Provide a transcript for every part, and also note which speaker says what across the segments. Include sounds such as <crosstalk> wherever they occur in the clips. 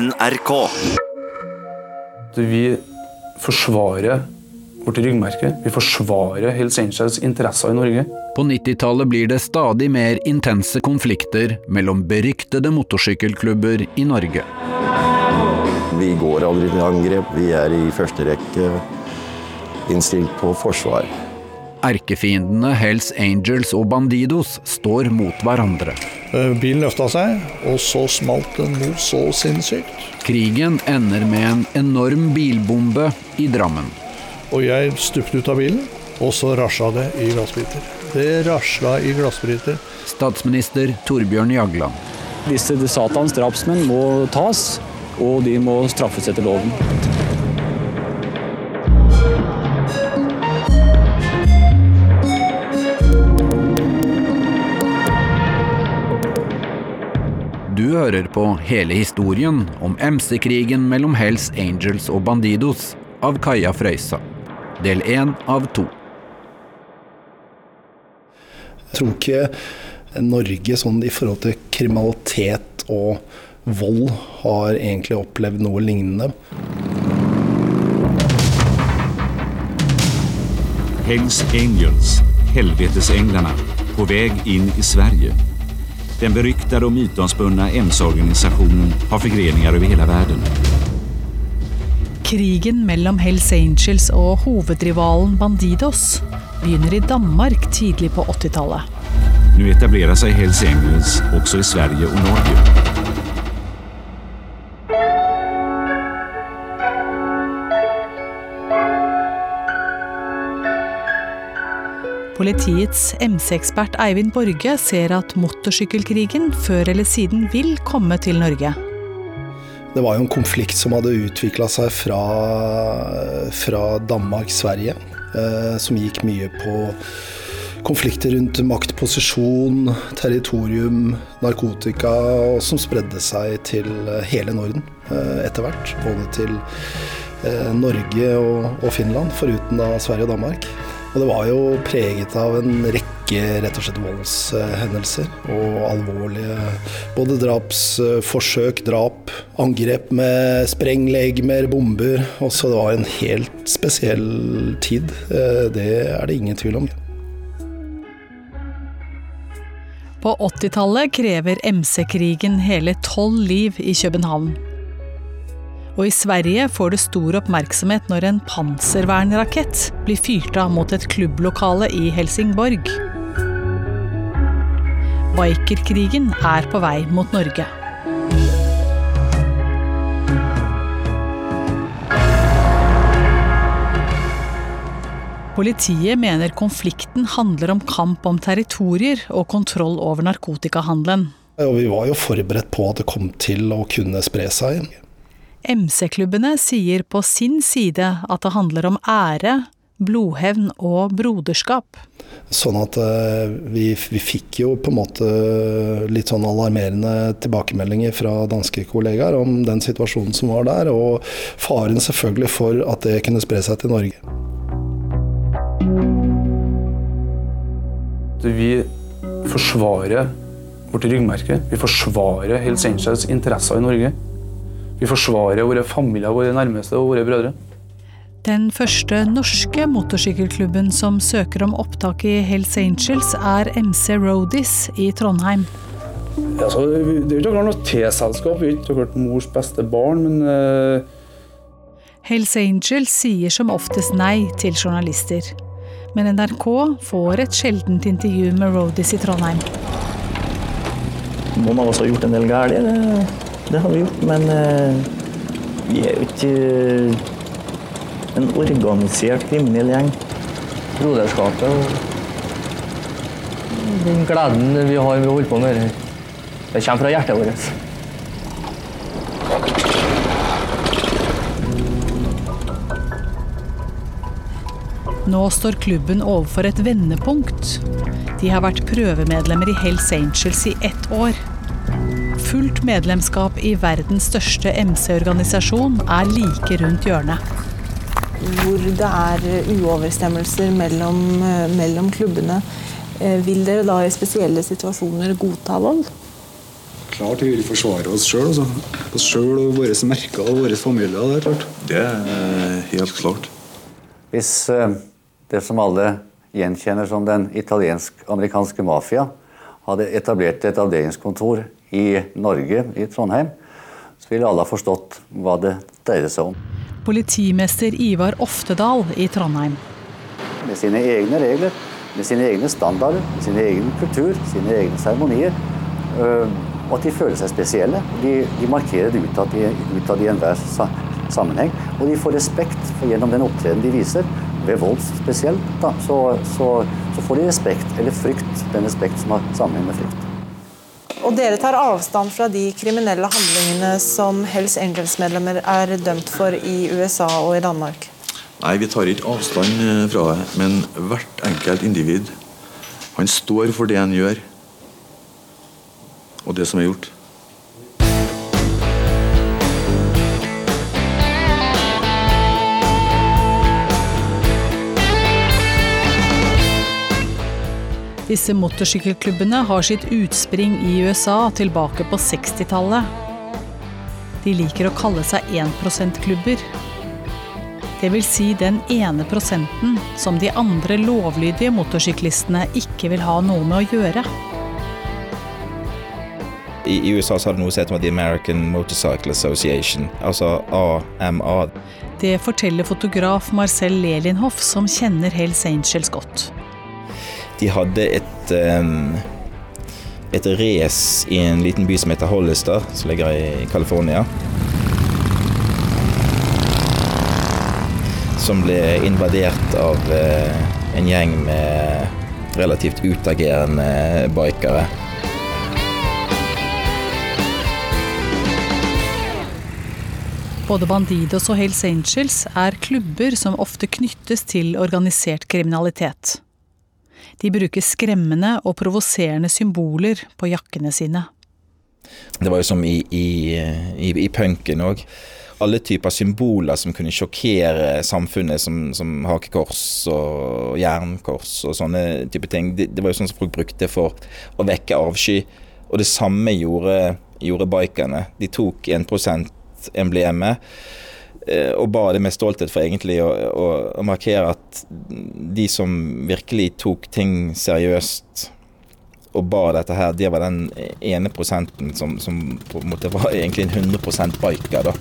Speaker 1: NRK.
Speaker 2: Vi forsvarer vårt ryggmerke. Vi forsvarer Hells Angels interesser i Norge.
Speaker 3: På 90-tallet blir det stadig mer intense konflikter mellom beryktede motorsykkelklubber i Norge.
Speaker 4: Vi går aldri til angrep. Vi er i første rekke innstilt på forsvar.
Speaker 3: Erkefiendene Hells Angels og Bandidos står mot hverandre.
Speaker 5: Eh, Bilen løfta seg, og så smalt den noe så sinnssykt.
Speaker 3: Krigen ender med en enorm bilbombe i Drammen.
Speaker 5: Og jeg stupte ut av bilen, og så rasja det i glassbiter. Det rasla i glassbiter.
Speaker 3: Statsminister Torbjørn Jagland.
Speaker 6: Disse satans drapsmenn må tas, og de må straffes etter loven.
Speaker 3: Hører på hele historien om MC-krigen mellom Hells Angels og Bandidos av Kaja Frøysa. Del én av to.
Speaker 7: Jeg tror ikke Norge sånn i forhold til kriminalitet og vold har egentlig opplevd noe lignende.
Speaker 8: Hells Angels, helvetesenglene, på vei inn i Sverige. Den beryktade och mytomspunna MC-organisationen har förgreningar över hela världen.
Speaker 9: Krigen mellom Hells Angels og hovedrivalen Bandidos begynner i Danmark tidlig på 80-tallet.
Speaker 8: Nu etablerar sig Hells Angels också i Sverige och Norge.
Speaker 9: Politiets MC-ekspert Eivind Borge ser at motorsykkelkrigen før eller siden vil komme til Norge.
Speaker 7: Det var jo en konflikt som hadde utvikla seg fra, fra Danmark-Sverige. Eh, som gikk mye på konflikter rundt maktposisjon, territorium, narkotika, og som spredde seg til hele Norden eh, etter hvert. Både til eh, Norge og, og Finland, foruten da Sverige og Danmark. Og det var jo preget av en rekke rett og slett voldshendelser og alvorlige både drapsforsøk, drap, angrep med sprenglegemer, bomber. Og så det var en helt spesiell tid. Eh, Det er det ingen tvil om.
Speaker 9: På 80-tallet krever MC-krigen hele tolv liv i København. Og i Sverige får det stor oppmerksomhet når en panservernrakett blir fyrt av mot et klubblokale i Helsingborg. Bikerkrigen er på vei mot Norge. Politiet mener konflikten handler om kamp om territorier og kontroll over narkotikahandelen.
Speaker 7: Vi var jo forberedt på at det kom til å kunne spre seg.
Speaker 9: MC-klubbene sier på sin side at det handler om ære, blodhevn og broderskap.
Speaker 7: Sånn at eh, vi, vi fikk jo på en måte litt sånn alarmerende tilbakemeldinger fra danske kollegaer om den situasjonen som var der, og faren selvfølgelig for at det kunne spre seg til Norge.
Speaker 2: Vi forsvarer vårt ryggmerke. Vi forsvarer Hells Angels interesser i Norge. Vi forsvarer våre familier, våre nærmeste og våre brødre.
Speaker 9: Den første norske motorsykkelklubben som søker om opptak i Hells Angels, er MC Roadies i Trondheim.
Speaker 2: Ja, så, det er jo ikke akkurat noe T-selskap, vi er ikke akkurat mors beste barn, men uh...
Speaker 9: Hells Angels sier som oftest nei til journalister. Men NRK får et sjeldent intervju med Roadies i Trondheim.
Speaker 10: Noen av oss har gjort en del galt, det, har vi gjort. Men eh, vi er jo ikke eh, en organisert kriminell gjeng.
Speaker 11: Broderskapet og den gleden vi har ved å holde på med dette. Det kommer fra hjertet vårt.
Speaker 9: Nå står klubben overfor et vendepunkt. De har vært prøvemedlemmer i Hells Angels i ett år. Fullt medlemskap i verdens største MC-organisasjon er like rundt hjørnet.
Speaker 12: hvor det er uoverstemmelser mellom, eh, mellom klubbene. Eh, Vil dere da i spesielle situasjoner godta vold?
Speaker 1: klart vi vil forsvare oss sjøl. Altså. Oss sjøl og våre merker og våre familier. Det er klart.
Speaker 13: Det er helt klart.
Speaker 14: Hvis det som alle gjenkjenner som den italiensk-amerikanske mafia, hadde etablert et avdelingskontor i Norge, i Trondheim, så ville alle ha forstått hva det dreier seg om.
Speaker 9: Politimester Ivar Oftedal i Trondheim.
Speaker 14: Med sine egne regler, med sine egne standarder, med sin egen kultur, sine egne seremonier. Og at de føler seg spesielle. De, de markerer det utad i, utad i enhver sammenheng. Og de får respekt for gjennom den opptreden de viser, ved vold spesielt, da, så, så, så, får de respekt, eller frykt. Den respekt som har sammenheng med frykt.
Speaker 12: Og dere tar avstand fra de kriminelle handlingene som Hells Angels-medlemmer er dømt for i USA og i Danmark?
Speaker 13: Nei, vi tar ikke avstand fra det, men hvert enkelt individ han står for det han gjør, og det som er gjort.
Speaker 9: Disse motorsykkelklubbene har sitt utspring i USA tilbake på 60-tallet. De liker å kalle seg 1 %-klubber. Det vil si den ene prosenten som de andre lovlydige motorsyklistene ikke vil ha noe med å gjøre.
Speaker 15: I USA så har det noe som heter The American Motorcycle Association, altså AMA.
Speaker 9: Det forteller fotograf Marcel Lelinhoff, som kjenner Hells Angels godt.
Speaker 15: De hadde et, um, et race i en liten by som heter Hollister, som ligger i California. Som ble invadert av uh, en gjeng med relativt utagerende bikere.
Speaker 9: Både Bandidos og Hells Angels er klubber som ofte knyttes til organisert kriminalitet. De bruker skremmende og provoserende symboler på jakkene sine.
Speaker 15: Det var jo som i, i, i, i punken òg. Alle typer symboler som kunne sjokkere samfunnet, som, som hakekors og jernkors og sånne type ting. Det, det, var jo sånn som folk brukte for å vekke avsky. Og det samme gjorde, gjorde bikerne. De tok 1 emblemet og ba det med stolthet for egentlig å, å, å, markere at de som virkelig tok ting seriøst og ba dette her, det var den ene prosenten som, som på en måte var egentlig en 100 biker, da.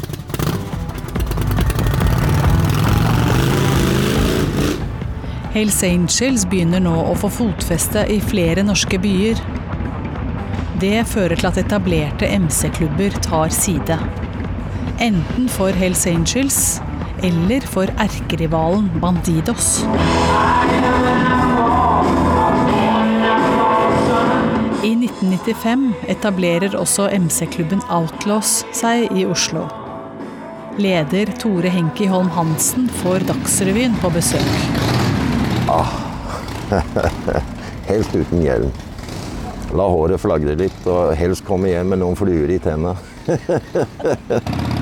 Speaker 9: Hells Angels begynner nå å få fotfeste i flere norske byer. Det fører til at etablerte MC-klubber tar side. Enten for Hells Angels eller for erkerivalen Bandidos. I 1995 etablerer også MC-klubben Outlaws seg i Oslo. Leder Tore Henki Holm Hansen får Dagsrevyen på besøk.
Speaker 4: Ah. <laughs> Helt uten hjelm. La håret flagre litt, og helst komme hjem med noen fluer i tenna. <laughs>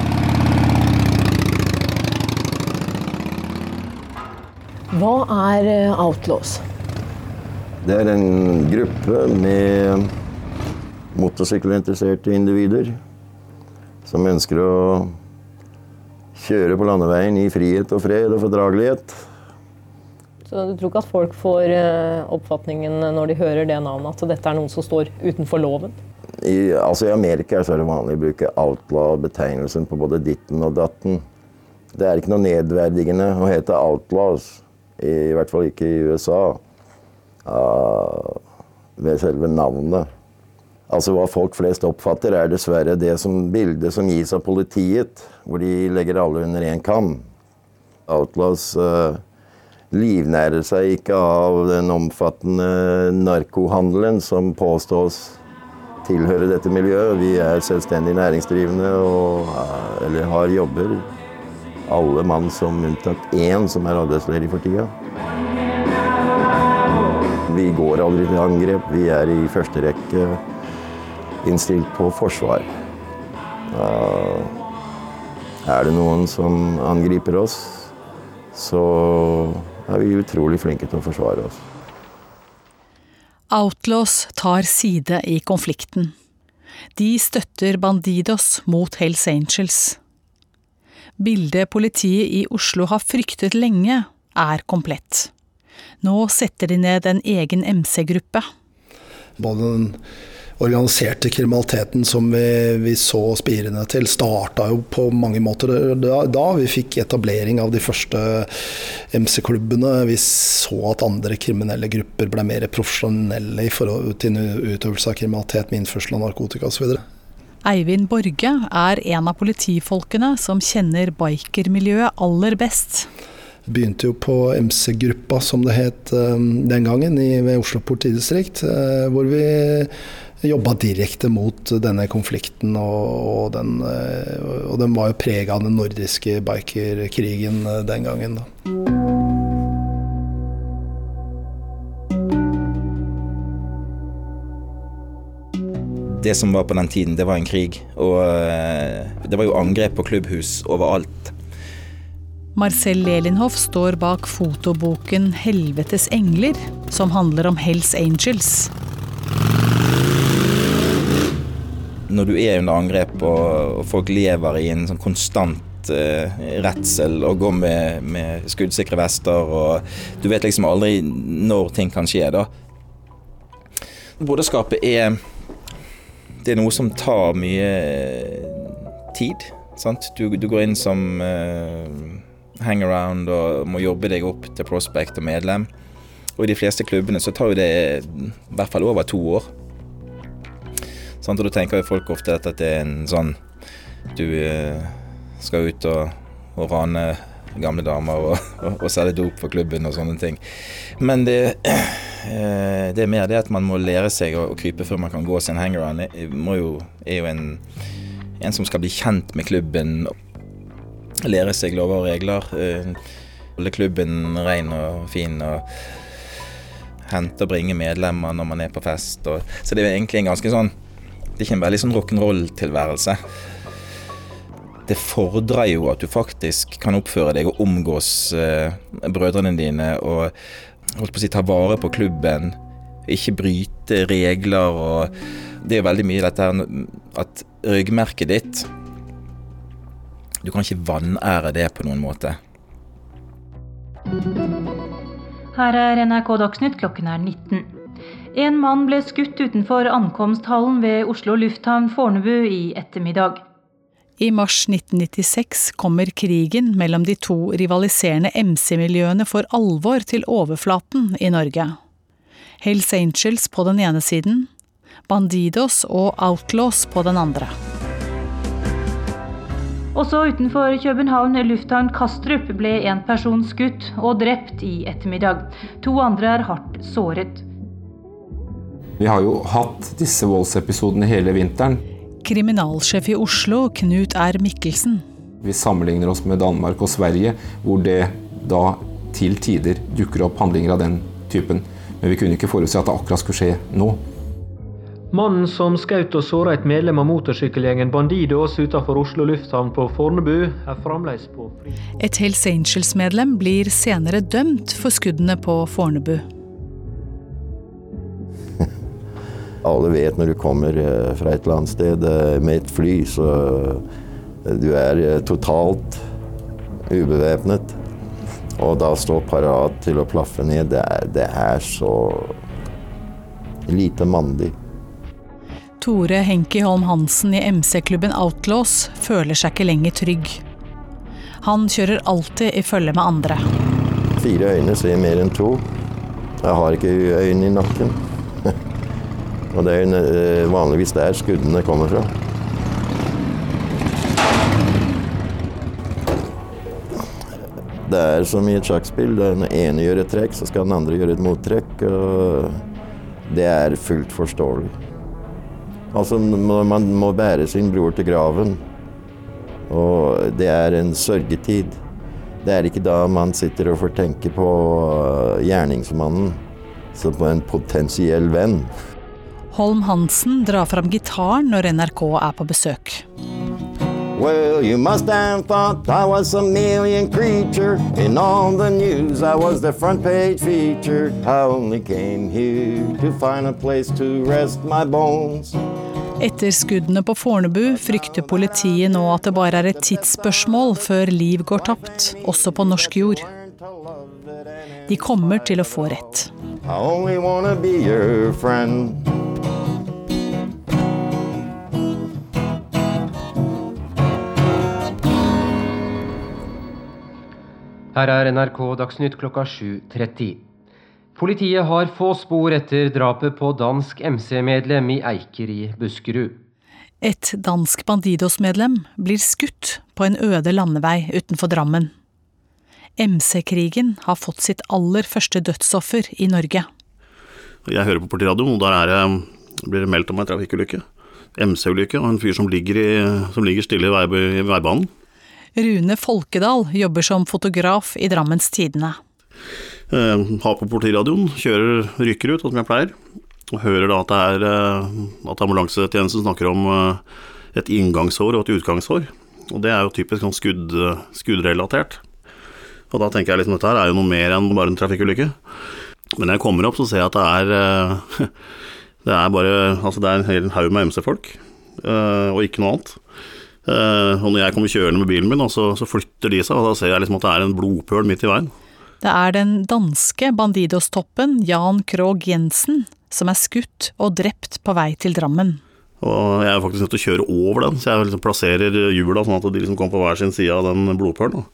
Speaker 12: Hva er eh, Outlaws?
Speaker 4: Det er en gruppe med motorsykkelinteresserte individer som ønsker å kjøre på landeveien i frihet og fred og fordragelighet.
Speaker 16: Så du tror ikke at folk får eh, oppfatningen når de hører det navnet, at dette er noen som står utenfor loven?
Speaker 4: I, altså I Amerika er det vanlig å bruke outlaw-betegnelsen på både ditten og datten. Det er ikke noe nedverdigende å hete outlaws. I hvert fall ikke i USA. Uh, ved selve navnet. Altså Hva folk flest oppfatter, er dessverre det som bildet som gis av politiet, hvor de legger alle under én kam. Outlaws uh, livnærer seg ikke av den omfattende narkohandelen som påstås tilhøre dette miljøet. Vi er selvstendig næringsdrivende og, uh, eller har jobber alle mann som unntatt én som er arbeidsledig for tida. Vi går aldri til angrep. Vi er i første rekke innstilt på forsvar. Er det noen som angriper oss, så er vi utrolig flinke til å forsvare oss.
Speaker 9: Outlaws tar side i konflikten. De støtter Bandidos mot Hells Angels. Bildet politiet i Oslo har fryktet lenge, er komplett. Nå setter de ned en egen MC-gruppe.
Speaker 7: Både den organiserte kriminaliteten som vi, vi så spirene til, starta jo på mange måter da. Vi fikk etablering av de første MC-klubbene. Vi så at andre kriminelle grupper ble mer profesjonelle i forhold til utøvelse av kriminalitet med innførsel av narkotika osv.
Speaker 9: Eivind Borge er en av politifolkene som kjenner bikermiljøet aller best
Speaker 7: begynte jo på MC-gruppa, som det het den gangen, ved Oslo politidistrikt. Hvor vi jobba direkte mot denne konflikten, og, den, og den var jo prega av den nordiske bikerkrigen den gangen. Da.
Speaker 15: Det som var på den tiden, det var en krig. Og det var jo angrep på klubbhus overalt.
Speaker 9: Marcel Lelinhoff står bak fotoboken 'Helvetes engler', som handler om Hells Angels.
Speaker 15: Når du er under angrep og folk lever i en sånn konstant uh, redsel og går med, med, skuddsikre vester og Du vet liksom aldri når ting kan skje, da. Broderskapet er Det er noe som tar mye tid. Sant? Du, du går inn som uh, hangaround og må jobbe deg opp til prospect og medlem. Og i de fleste klubbene så tar jo det i hvert fall over to år. Sant? og da tenker jo folk ofte at det er en sånn Du uh, skal ut og, og rane gamle damer og, og, og selge dop for klubben og sånne ting. Men det, eh, det er mer det at man må lære seg å, å krype før man kan gå sin hangaround. Det jo, er jo en, en som skal bli kjent med klubben lære seg lover og regler. Holde klubben ren og fin. og Hente og bringe medlemmer når man er på fest. Og, så det er egentlig en ganske sånn Det er ikke en veldig sånn rock'n'roll-tilværelse. Det fordrer jo at du faktisk kan oppføre deg og omgås eh, brødrene dine og holdt på å si, ta vare på klubben. Ikke bryte regler og Det er veldig mye dette her at ryggmerket ditt du kan ikke vanære det på noen måte.
Speaker 17: Her er NRK Dagsnytt, klokken er 19. En mann ble skutt utenfor ankomsthallen ved Oslo lufthavn Fornebu i ettermiddag.
Speaker 9: I mars 1996 kommer krigen mellom de to rivaliserende MC-miljøene for alvor til overflaten i Norge. Hells Angels på den ene siden, Bandidos og Outlaws på den andre.
Speaker 17: Også utenfor København lufthavn Kastrup ble en person skutt og drept i ettermiddag. To andre er hardt såret.
Speaker 18: Vi har jo hatt disse voldsepisodene hele vinteren.
Speaker 9: Kriminalsjef i Oslo, Knut R. Mikkelsen.
Speaker 18: Vi sammenligner oss med Danmark og Sverige, hvor det da til tider dukker opp handlinger av den typen. Men vi kunne ikke forutse at det akkurat skulle skje nå.
Speaker 19: Mannen som skjøt og såra et medlem av motorsykkelgjengen Bandidos utenfor Oslo lufthavn på Fornebu, er fremdeles på fri.
Speaker 9: Et Hells Angels-medlem blir senere dømt for skuddene på Fornebu.
Speaker 4: Alle vet når du kommer eh, fra et eller annet sted eh, med et fly, så eh, du er totalt ubevæpnet. Og da stå parat til å plaffe ned, det er, det er så lite mandig.
Speaker 9: Tore Henki Holm Hansen i MC-klubben Outlaws føler seg ikke lenger trygg. Han kjører alltid i følge med andre.
Speaker 4: Fire øyne ser mer enn to. Jeg har ikke øyne i nakken. Og det er vanligvis der skuddene kommer fra. Det er som i et sjakkspill. Den ene gjør et trekk, så skal den andre gjøre et mottrekk. Og det er fullt forståelig. Altså, man må bære sin bror til graven. Og det er en sørgetid. Det er ikke da man sitter og får tenke på gjerningsmannen som en potensiell venn.
Speaker 9: Holm Hansen drar fram gitaren når NRK er på besøk.
Speaker 4: Well, you must have thought I was a million creature. In all the news, I was the front page feature. I only came here to find a place to rest my bones.
Speaker 9: Etter skuddene på Fornebu frykter politiet nå at det bare er et tidsspørsmål før liv går tapt, også på norsk jord. De kommer til å få rett.
Speaker 4: I only wanna be your friend.
Speaker 20: Her er NRK Dagsnytt klokka 7.30. Politiet har få spor etter drapet på dansk MC-medlem i Eiker i Buskerud.
Speaker 9: Et dansk Bandidos-medlem blir skutt på en øde landevei utenfor Drammen. MC-krigen har fått sitt aller første dødsoffer i Norge.
Speaker 21: Jeg hører på politiradioen, og der er det, blir det meldt om en trafikkulykke. MC-ulykke, og en fyr som ligger, i, som ligger stille i, vei, i veibanen.
Speaker 9: Rune Folkedal jobber som fotograf i Drammens Tidende.
Speaker 21: Eh, har på politiradioen, kjører, rykker ut, som jeg pleier. Og hører da at, det er, eh, at ambulansetjenesten snakker om eh, et inngangsår og et utgangsår. Og det er jo typisk sånn skudd, skuddrelatert. Og da tenker jeg liksom dette her er jo noe mer enn bare en trafikkulykke. Men når jeg kommer opp, så ser jeg at det er <laughs> Det er bare Altså, det er en hel haug med MC-folk, og ikke noe annet. Og når jeg kommer kjørende med bilen min, så, så flytter de seg, og da ser jeg liksom at det er en blodpøl midt i veien.
Speaker 9: Det er den danske Bandidos-toppen Jan Krogh Jensen som er skutt og drept på vei til Drammen.
Speaker 21: Og jeg er faktisk nødt til å kjøre over den, så jeg liksom plasserer hjula sånn at de liksom kommer på hver sin side av den blodpølen.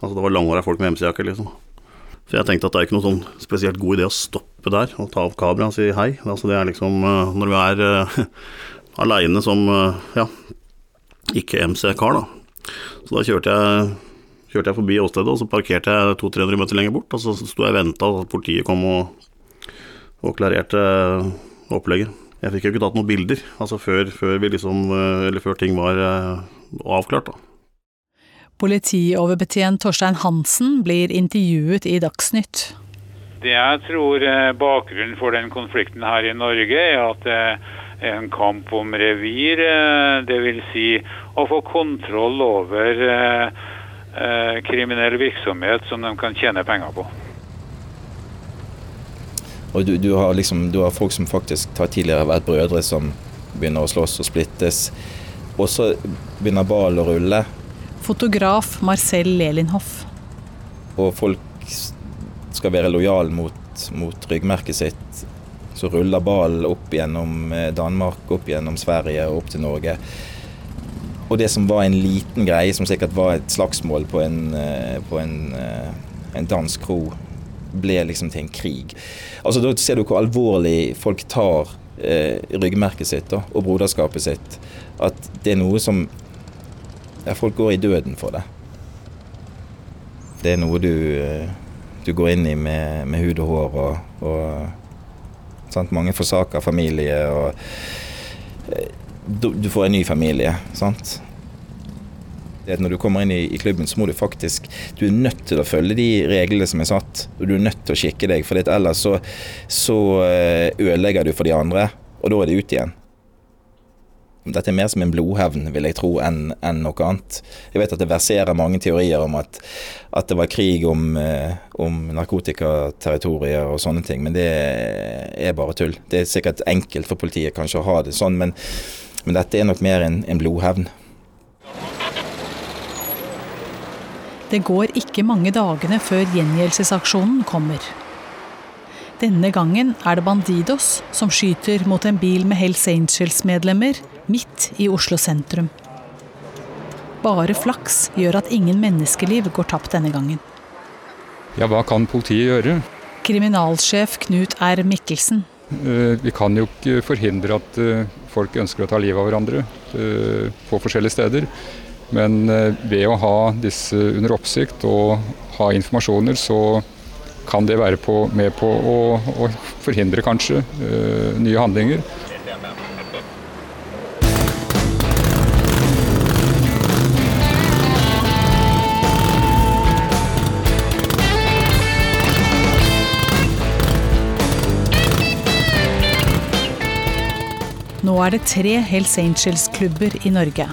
Speaker 21: Altså det var langhåra folk med MC-jakke, liksom. Så jeg tenkte at det er ikke noe sånn spesielt god idé å stoppe der og ta opp kameraet og si hei. Altså det er liksom når du er uh, <laughs> aleine som uh, ja, ikke MC-kar, da. Så da kjørte jeg kjørte jeg forbi åstedet, og så parkerte jeg 200-300 meter lenger bort. Og så sto jeg og venta at politiet kom og, og klarerte opplegget. Jeg fikk jo ikke tatt noen bilder altså før, før, liksom, før ting var avklart. da.
Speaker 9: Politioverbetjent Torstein Hansen blir intervjuet i Dagsnytt.
Speaker 22: Det jeg tror bakgrunnen for den konflikten her i Norge, er at en kamp om revir. Dvs. Si å få kontroll over eh, kriminell virksomhet som de kan tjene penger på.
Speaker 15: Og du, du, har liksom, du har folk som faktisk har tidligere vært brødre, som begynner å slåss og splittes. Og så begynner ballen å rulle.
Speaker 9: Fotograf Marcel Lelinhoff.
Speaker 15: Og folk skal være lojale mot, mot ryggmerket sitt. Så ruller ballen opp gjennom Danmark, opp gjennom Sverige og opp til Norge. Og det som var en liten greie, som sikkert var et slagsmål på en, på en, en dansk kro, ble liksom til en krig. Altså Da ser du hvor alvorlig folk tar eh, ryggmerket sitt da, og broderskapet sitt. At det er noe som ja, Folk går i døden for det. Det er noe du, du går inn i med, med hud og hår. og, og sant? Mange forsaker familie. og eh, du får en ny familie. sant? Når du kommer inn i, klubben, så må du faktisk Du er nødt til å følge de reglene som er satt. Og du er nødt til å skikke deg, for ellers så, så ødelegger du for de andre, og da er det ut igjen. Dette er mer som en blodhevn, vil jeg tro, enn en noe annet. Jeg vet at det verserer mange teorier om at, at det var krig om, om narkotikaterritorier og sånne ting, men det er bare tull. Det er sikkert enkelt for politiet kanskje å ha det sånn, men men dette er nok mer en, en blodhevn.
Speaker 9: Det går ikke mange dagene før gjengjeldelsesaksjonen kommer. Denne gangen er det Bandidos som skyter mot en bil med Hells Angels-medlemmer midt i Oslo sentrum. Bare flaks gjør at ingen menneskeliv går tapt denne gangen.
Speaker 23: Ja, hva kan politiet gjøre?
Speaker 9: Kriminalsjef Knut R. Mikkelsen.
Speaker 23: Vi kan jo ikke forhindre at folk ønsker å ta livet av hverandre på forskjellige steder. Men ved å ha disse under oppsikt og ha informasjoner, så kan det være på, med på å, å forhindre kanskje nye handlinger.
Speaker 9: Er det tre Hells Angels-klubber i Norge.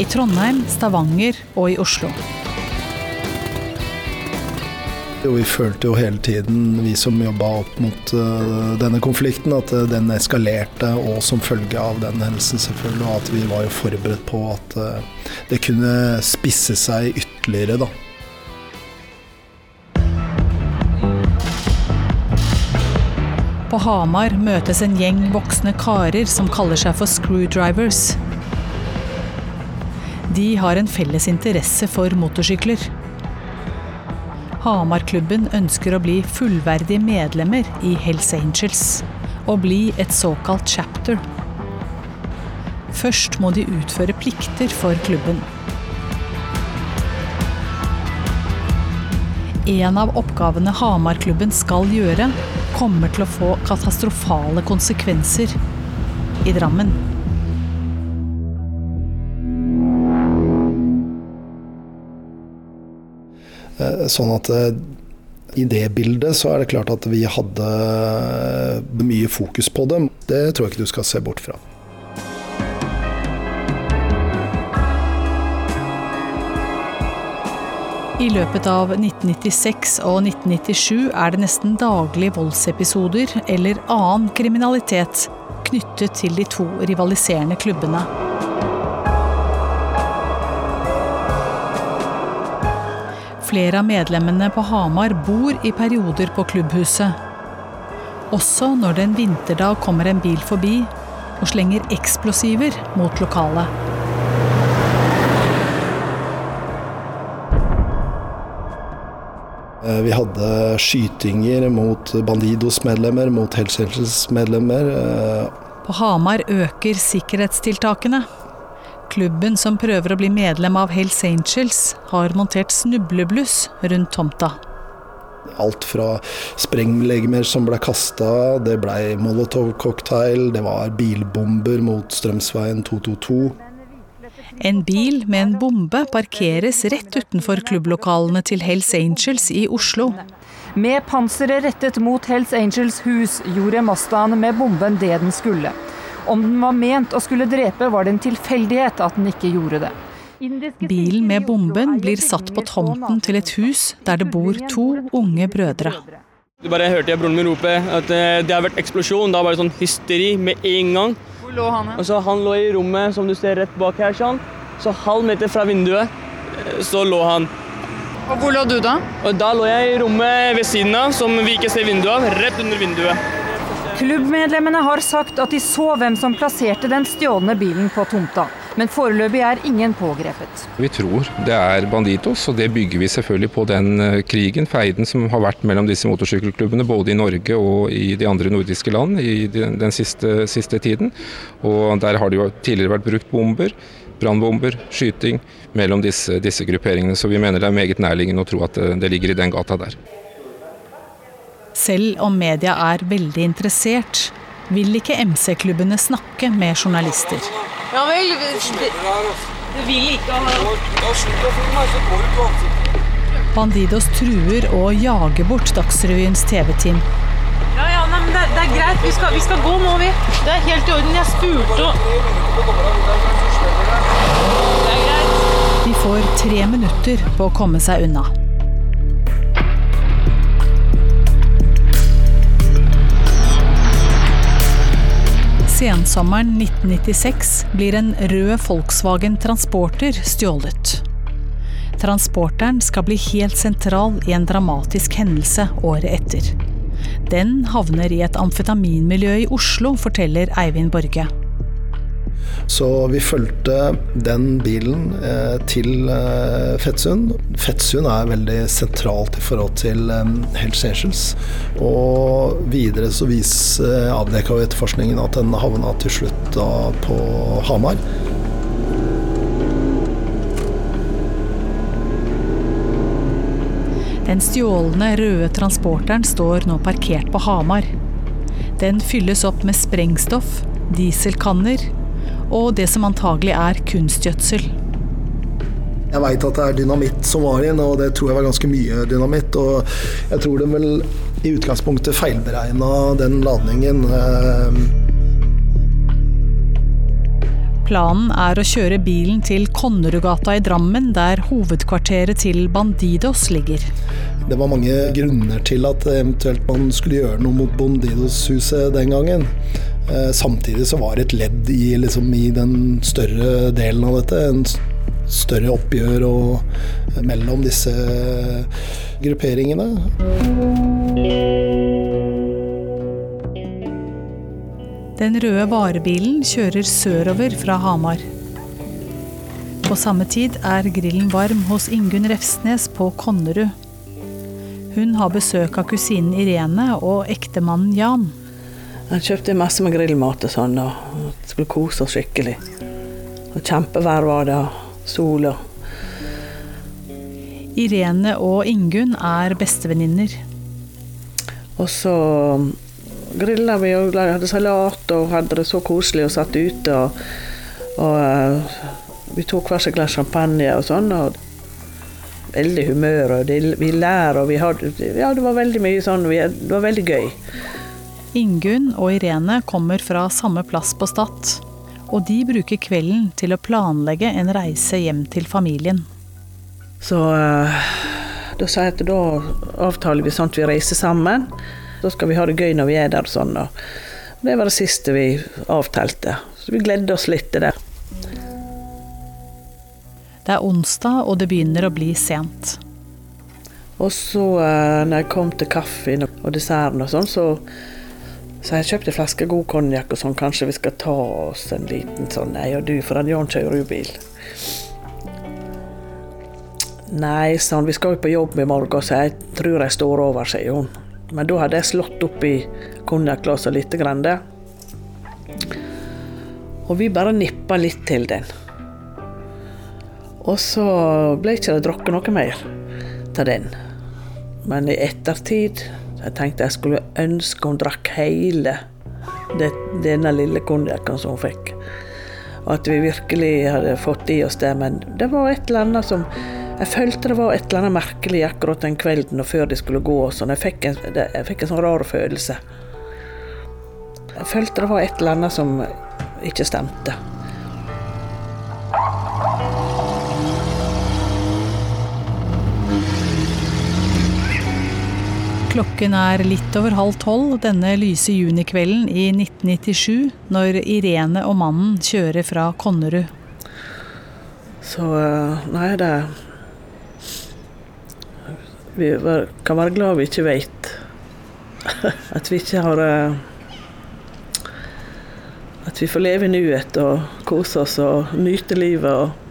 Speaker 9: I Trondheim, Stavanger og i Oslo.
Speaker 7: Jo, vi følte jo hele tiden, vi som jobba opp mot uh, denne konflikten, at uh, den eskalerte, og som følge av den hendelsen selvfølgelig, og at vi var jo forberedt på at uh, det kunne spisse seg ytterligere, da.
Speaker 9: På Hamar møtes en gjeng voksne karer som kaller seg for screwdrivers. De har en felles interesse for motorsykler. Hamarklubben ønsker å bli fullverdige medlemmer i Hells Angels og bli et såkalt chapter. Først må de utføre plikter for klubben. En av oppgavene Hamarklubben skal gjøre, kommer til å få katastrofale konsekvenser i Drammen.
Speaker 7: Sånn at i det bildet så er det klart at vi hadde mye fokus på dem. Det tror jeg ikke du skal se bort fra.
Speaker 9: I løpet av 1996 og 1997 er det nesten daglig voldsepisoder eller annen kriminalitet knyttet til de to rivaliserende klubbene. Flere av medlemmene på Hamar bor i perioder på klubbhuset. Også når det en vinterdag kommer en bil forbi og slenger eksplosiver mot lokalet.
Speaker 7: Vi hadde skytinger mot Bandidos-medlemmer, mot Hells Angels-medlemmer.
Speaker 9: På Hamar øker sikkerhetstiltakene. Klubben som prøver å bli medlem av Hells Angels, har montert snublebluss rundt tomta.
Speaker 7: Alt fra sprenglegemer som ble kasta, det blei molotov-cocktail, det var bilbomber mot Strømsveien 222.
Speaker 9: En bil med en bombe parkeres rett utenfor klubblokalene til Hells Angels i Oslo.
Speaker 24: Med panseret rettet mot Hells Angels hus gjorde Mazdaen med bomben det den skulle. Om den var ment å skulle drepe, var det en tilfeldighet at den ikke gjorde det.
Speaker 9: Bilen med bomben blir satt på tomten til et hus der det bor to unge brødre.
Speaker 25: Du bare hørte jeg broren min rope at det har vært eksplosjon. Da var det sånn hysteri med en gang.
Speaker 24: Hvor lå han?
Speaker 25: Og så Han lå i rommet som du ser rett bak her. sånn. Så halv meter fra vinduet så lå han.
Speaker 24: Og Hvor lå du da?
Speaker 25: Og Da lå jeg i rommet ved siden av, som vi ikke ser vinduet av. Rett under vinduet.
Speaker 24: Klubbmedlemmene har sagt at de så hvem som plasserte den stjålne bilen på tomta. Men foreløpig er ingen pågrepet.
Speaker 18: Vi tror det er Banditos, og det bygger vi selvfølgelig på den krigen, feiden som har vært mellom disse motorsykkelklubbene, både i Norge og i de andre nordiske land i den siste, siste tiden. Og der har det jo tidligere vært brukt bomber, brannbomber, skyting mellom disse, disse, grupperingene. Så vi mener det er meget nærliggende å tro at det, det ligger i den gata der.
Speaker 9: Selv om media er veldig interessert, vil ikke MC-klubbene snakke med journalister.
Speaker 24: Ja vel, det, det vil ikke
Speaker 9: Bandidos truer og jager bort Dagsrevyens TV-team.
Speaker 24: Ja, ja, nei, men det, det, er greit. Vi skal, vi skal, gå nå, vi. Det er helt i orden. Jeg spurte
Speaker 9: Det er greit. De får tre minutter på å komme seg unna. Sensommeren 1996 blir en rød Volkswagen Transporter stjålet. Transporteren skal bli helt sentral i en dramatisk hendelse året etter. Den havner i et amfetaminmiljø i Oslo, forteller Eivind Borge.
Speaker 7: Så vi fulgte den bilen eh, til eh, Fettsund. Fettsund er veldig sentralt i forhold til eh, Hells Angels. Og videre så viser eh, avdekka etterforskningen at den havna til slutt da på Hamar.
Speaker 9: Den stjålne røde transporteren står nå parkert på Hamar. Den fylles opp med sprengstoff, dieselkanner og det som antagelig er kunstgjødsel.
Speaker 7: Jeg veit at det er dynamitt som var inn, og det tror jeg var ganske mye dynamitt. Og jeg tror de vel i utgangspunktet feilberegna den ladningen.
Speaker 9: Planen er å kjøre bilen til Konnerudgata i Drammen, der hovedkvarteret til Bandidos ligger.
Speaker 7: Det var mange grunner til at eventuelt man skulle gjøre noe mot Bandidos-huset den gangen. Eh, samtidig så var det et ledd i, liksom, i den større delen av dette. En større oppgjør og, mellom disse grupperingene.
Speaker 9: Den røde varebilen kjører sørover fra Hamar. På samme tid er grillen varm hos Ingunn Refsnes på Konnerud. Hun har besøk av kusinen Irene og ektemannen Jan.
Speaker 26: Jeg kjøpte masse med grillmat og sånn, og skulle kose oss skikkelig. Og Kjempevær var det, og sol og
Speaker 9: Irene og Ingunn er bestevenninner.
Speaker 26: Og så grilla vi og hadde salat og hadde det så koselig og satt ute. Og, og uh, vi tok hver sitt glass champagne og sånn. og Veldig humør, og det, vi lærer og vi hadde Ja, det var veldig mye sånn. Vi, det var veldig gøy.
Speaker 9: Ingunn og Irene kommer fra samme plass på Stad. Og de bruker kvelden til å planlegge en reise hjem til familien.
Speaker 26: Så uh, da sa jeg at da avtaler vi sånn at vi reiser sammen. Da skal vi ha det gøy når vi er der. og sånn. Og det var det siste vi avtalte. Så vi gledde oss litt til det.
Speaker 9: Det er onsdag, og det begynner å bli sent.
Speaker 26: Og så uh, når jeg kom til kaffen og desserten og sånn, så så jeg kjøpte en flaske god konjakk og sånn, kanskje vi skal ta oss en liten sånn, jeg og du, for han Jan kjører jo bil. Nei, sa han, vi skal jo på jobb i morgen, så jeg tror jeg står over, sier hun. Men da hadde jeg slått oppi konjakkglasset lite grann. Det. Og vi bare nippa litt til den. Og så ble ikke det drukket noe mer av den. Men i ettertid jeg tenkte jeg skulle ønske hun drakk hele det, denne lille konjakken som hun fikk. Og at vi virkelig hadde fått i oss det. Men det var et eller annet som Jeg følte det var et eller annet merkelig akkurat den kvelden og før de skulle gå. sånn. Jeg fikk en, jeg fikk en sånn rar følelse. Jeg følte det var et eller annet som ikke stemte.
Speaker 9: Klokken er litt over halv tolv denne lyse junikvelden i 1997 når Irene og mannen kjører fra Konnerud.
Speaker 26: Så nei, det Vi kan være glad vi ikke vet. <laughs> At vi ikke har At vi får leve i nuet og kose oss og nyte livet. og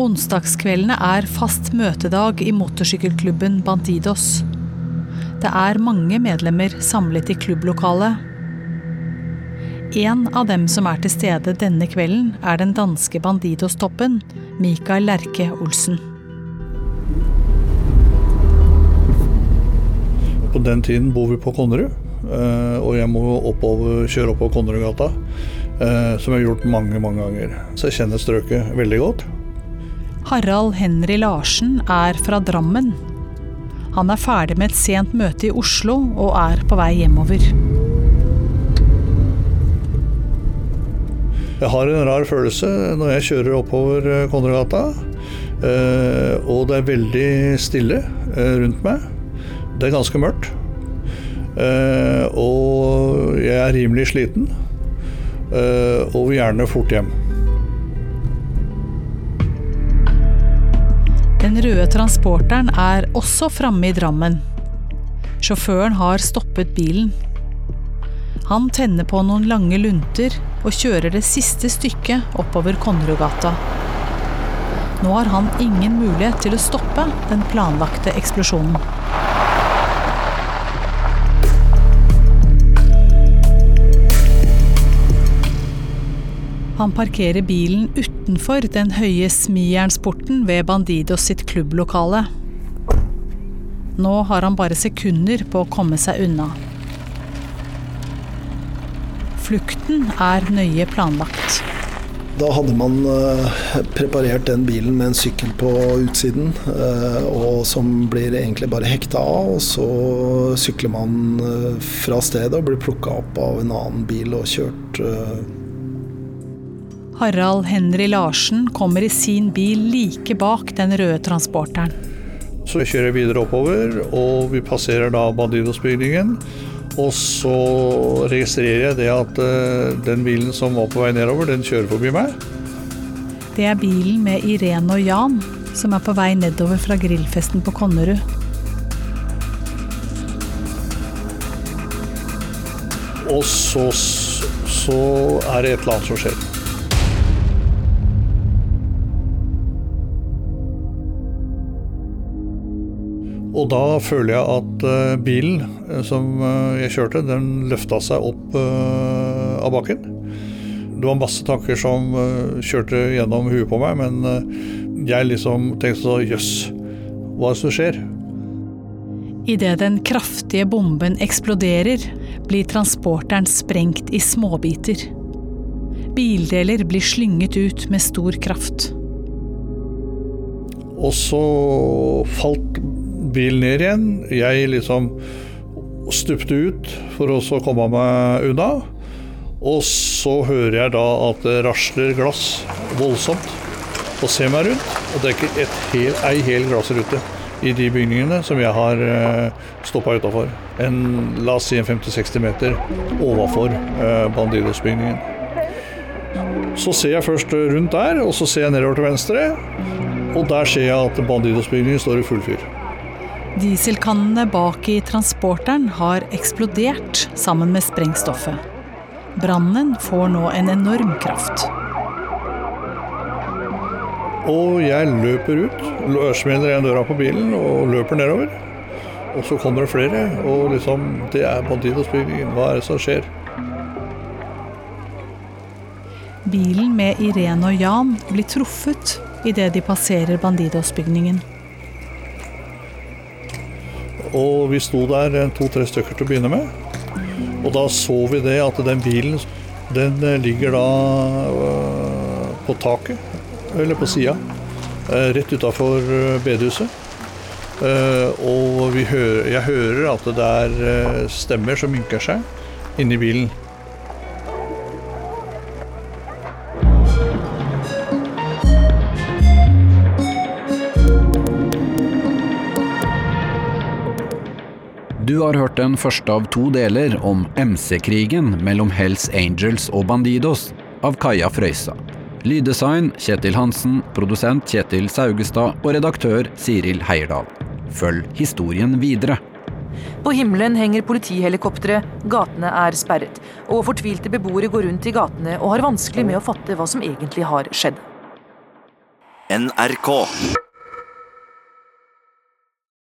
Speaker 9: Onsdagskveldene er fast møtedag i motorsykkelklubben Bandidos. Det er mange medlemmer samlet i klubblokalet. En av dem som er til stede denne kvelden, er den danske Bandidos-toppen, Mikael Lerke Olsen.
Speaker 27: På den tiden bor vi på Konnerud, og jeg må oppover, kjøre opp på Konnerudgata. Som jeg har gjort mange, mange ganger. Så jeg kjenner strøket veldig godt.
Speaker 9: Harald Henry Larsen er fra Drammen. Han er ferdig med et sent møte i Oslo og er på vei hjemover.
Speaker 27: Jeg har en rar følelse når jeg kjører oppover Konnerudgata. Og det er veldig stille rundt meg. Det er ganske mørkt. Og jeg er rimelig sliten. Og vil gjerne fort hjem.
Speaker 9: Den røde transporteren er også framme i Drammen. Sjåføren har stoppet bilen. Han tenner på noen lange lunter og kjører det siste stykket oppover Konnerudgata. Nå har han ingen mulighet til å stoppe den planlagte eksplosjonen. Han parkerer bilen utenfor den høye smijernsporten ved Bandidos sitt klubblokale. Nå har han bare sekunder på å komme seg unna. Flukten er nøye planlagt.
Speaker 7: Da hadde man preparert den bilen med en sykkel på utsiden, og som blir egentlig bare hekta av. Og så sykler man fra stedet og blir plukka opp av en annen bil og kjørt
Speaker 9: Harald Henry Larsen kommer i sin bil like bak den røde transporteren.
Speaker 27: Så kjører jeg videre oppover, og vi passerer da Bandidos-bygningen. Og så registrerer jeg det at eh, den bilen som var på vei nedover, den kjører forbi meg.
Speaker 9: Det er bilen med Irene og Jan som er på vei nedover fra grillfesten på Konnerud.
Speaker 27: Og så, så er det et eller annet som skjer. Og da føler jeg at eh, bilen eh, som eh, jeg kjørte, den løfta seg opp av bakken. Det var masse tanker som kjørte gjennom huet på meg, men jeg liksom tenkte så jøss, hva er det som skjer?
Speaker 9: Idet den kraftige bomben eksploderer, blir transporteren sprengt i småbiter. Bildeler blir slynget ut med stor kraft.
Speaker 27: Og så falt bilen ned igjen. Jeg liksom stupte ut for å komme meg unna. Og så hører jeg da at det rasler glass voldsomt. Og ser meg rundt, og det er ikke ei hel glassrute i de bygningene som jeg har uh, stoppa utafor. La oss si en 50-60 meter overfor uh, Bandidos-bygningen. Så ser jeg først rundt der, og så ser jeg nedover til venstre. Og der ser jeg at Bandidos-bygningen står i full fyr.
Speaker 9: Dieselkannene bak i transporteren har eksplodert sammen med sprengstoffet. Brannen får nå en enorm kraft.
Speaker 27: Og jeg løper ut, smeller igjen døra på bilen og løper nedover. Og så kommer det flere, og liksom Det er Bandidos-bygningen. Hva er det som skjer?
Speaker 9: Bilen med Irene og Jan blir truffet idet de passerer Bandidos-bygningen.
Speaker 27: Og vi sto der to-tre stykker til å begynne med. Og da så vi det at den bilen, den ligger da øh, på taket, eller på sida, rett utafor bedehuset. Og hører, jeg hører at det er stemmer som ynker seg inni bilen.
Speaker 3: Du har hørt den første av to deler om MC-krigen mellom Hells Angels og Bandidos av Kaja Frøysa. Lyddesign Kjetil Hansen, produsent Kjetil Saugestad og redaktør Siril Heierdal. Følg historien videre.
Speaker 24: På himmelen henger politihelikoptre, gatene er sperret, og fortvilte beboere går rundt i gatene og har vanskelig med å fatte hva som egentlig har skjedd.
Speaker 13: NRK.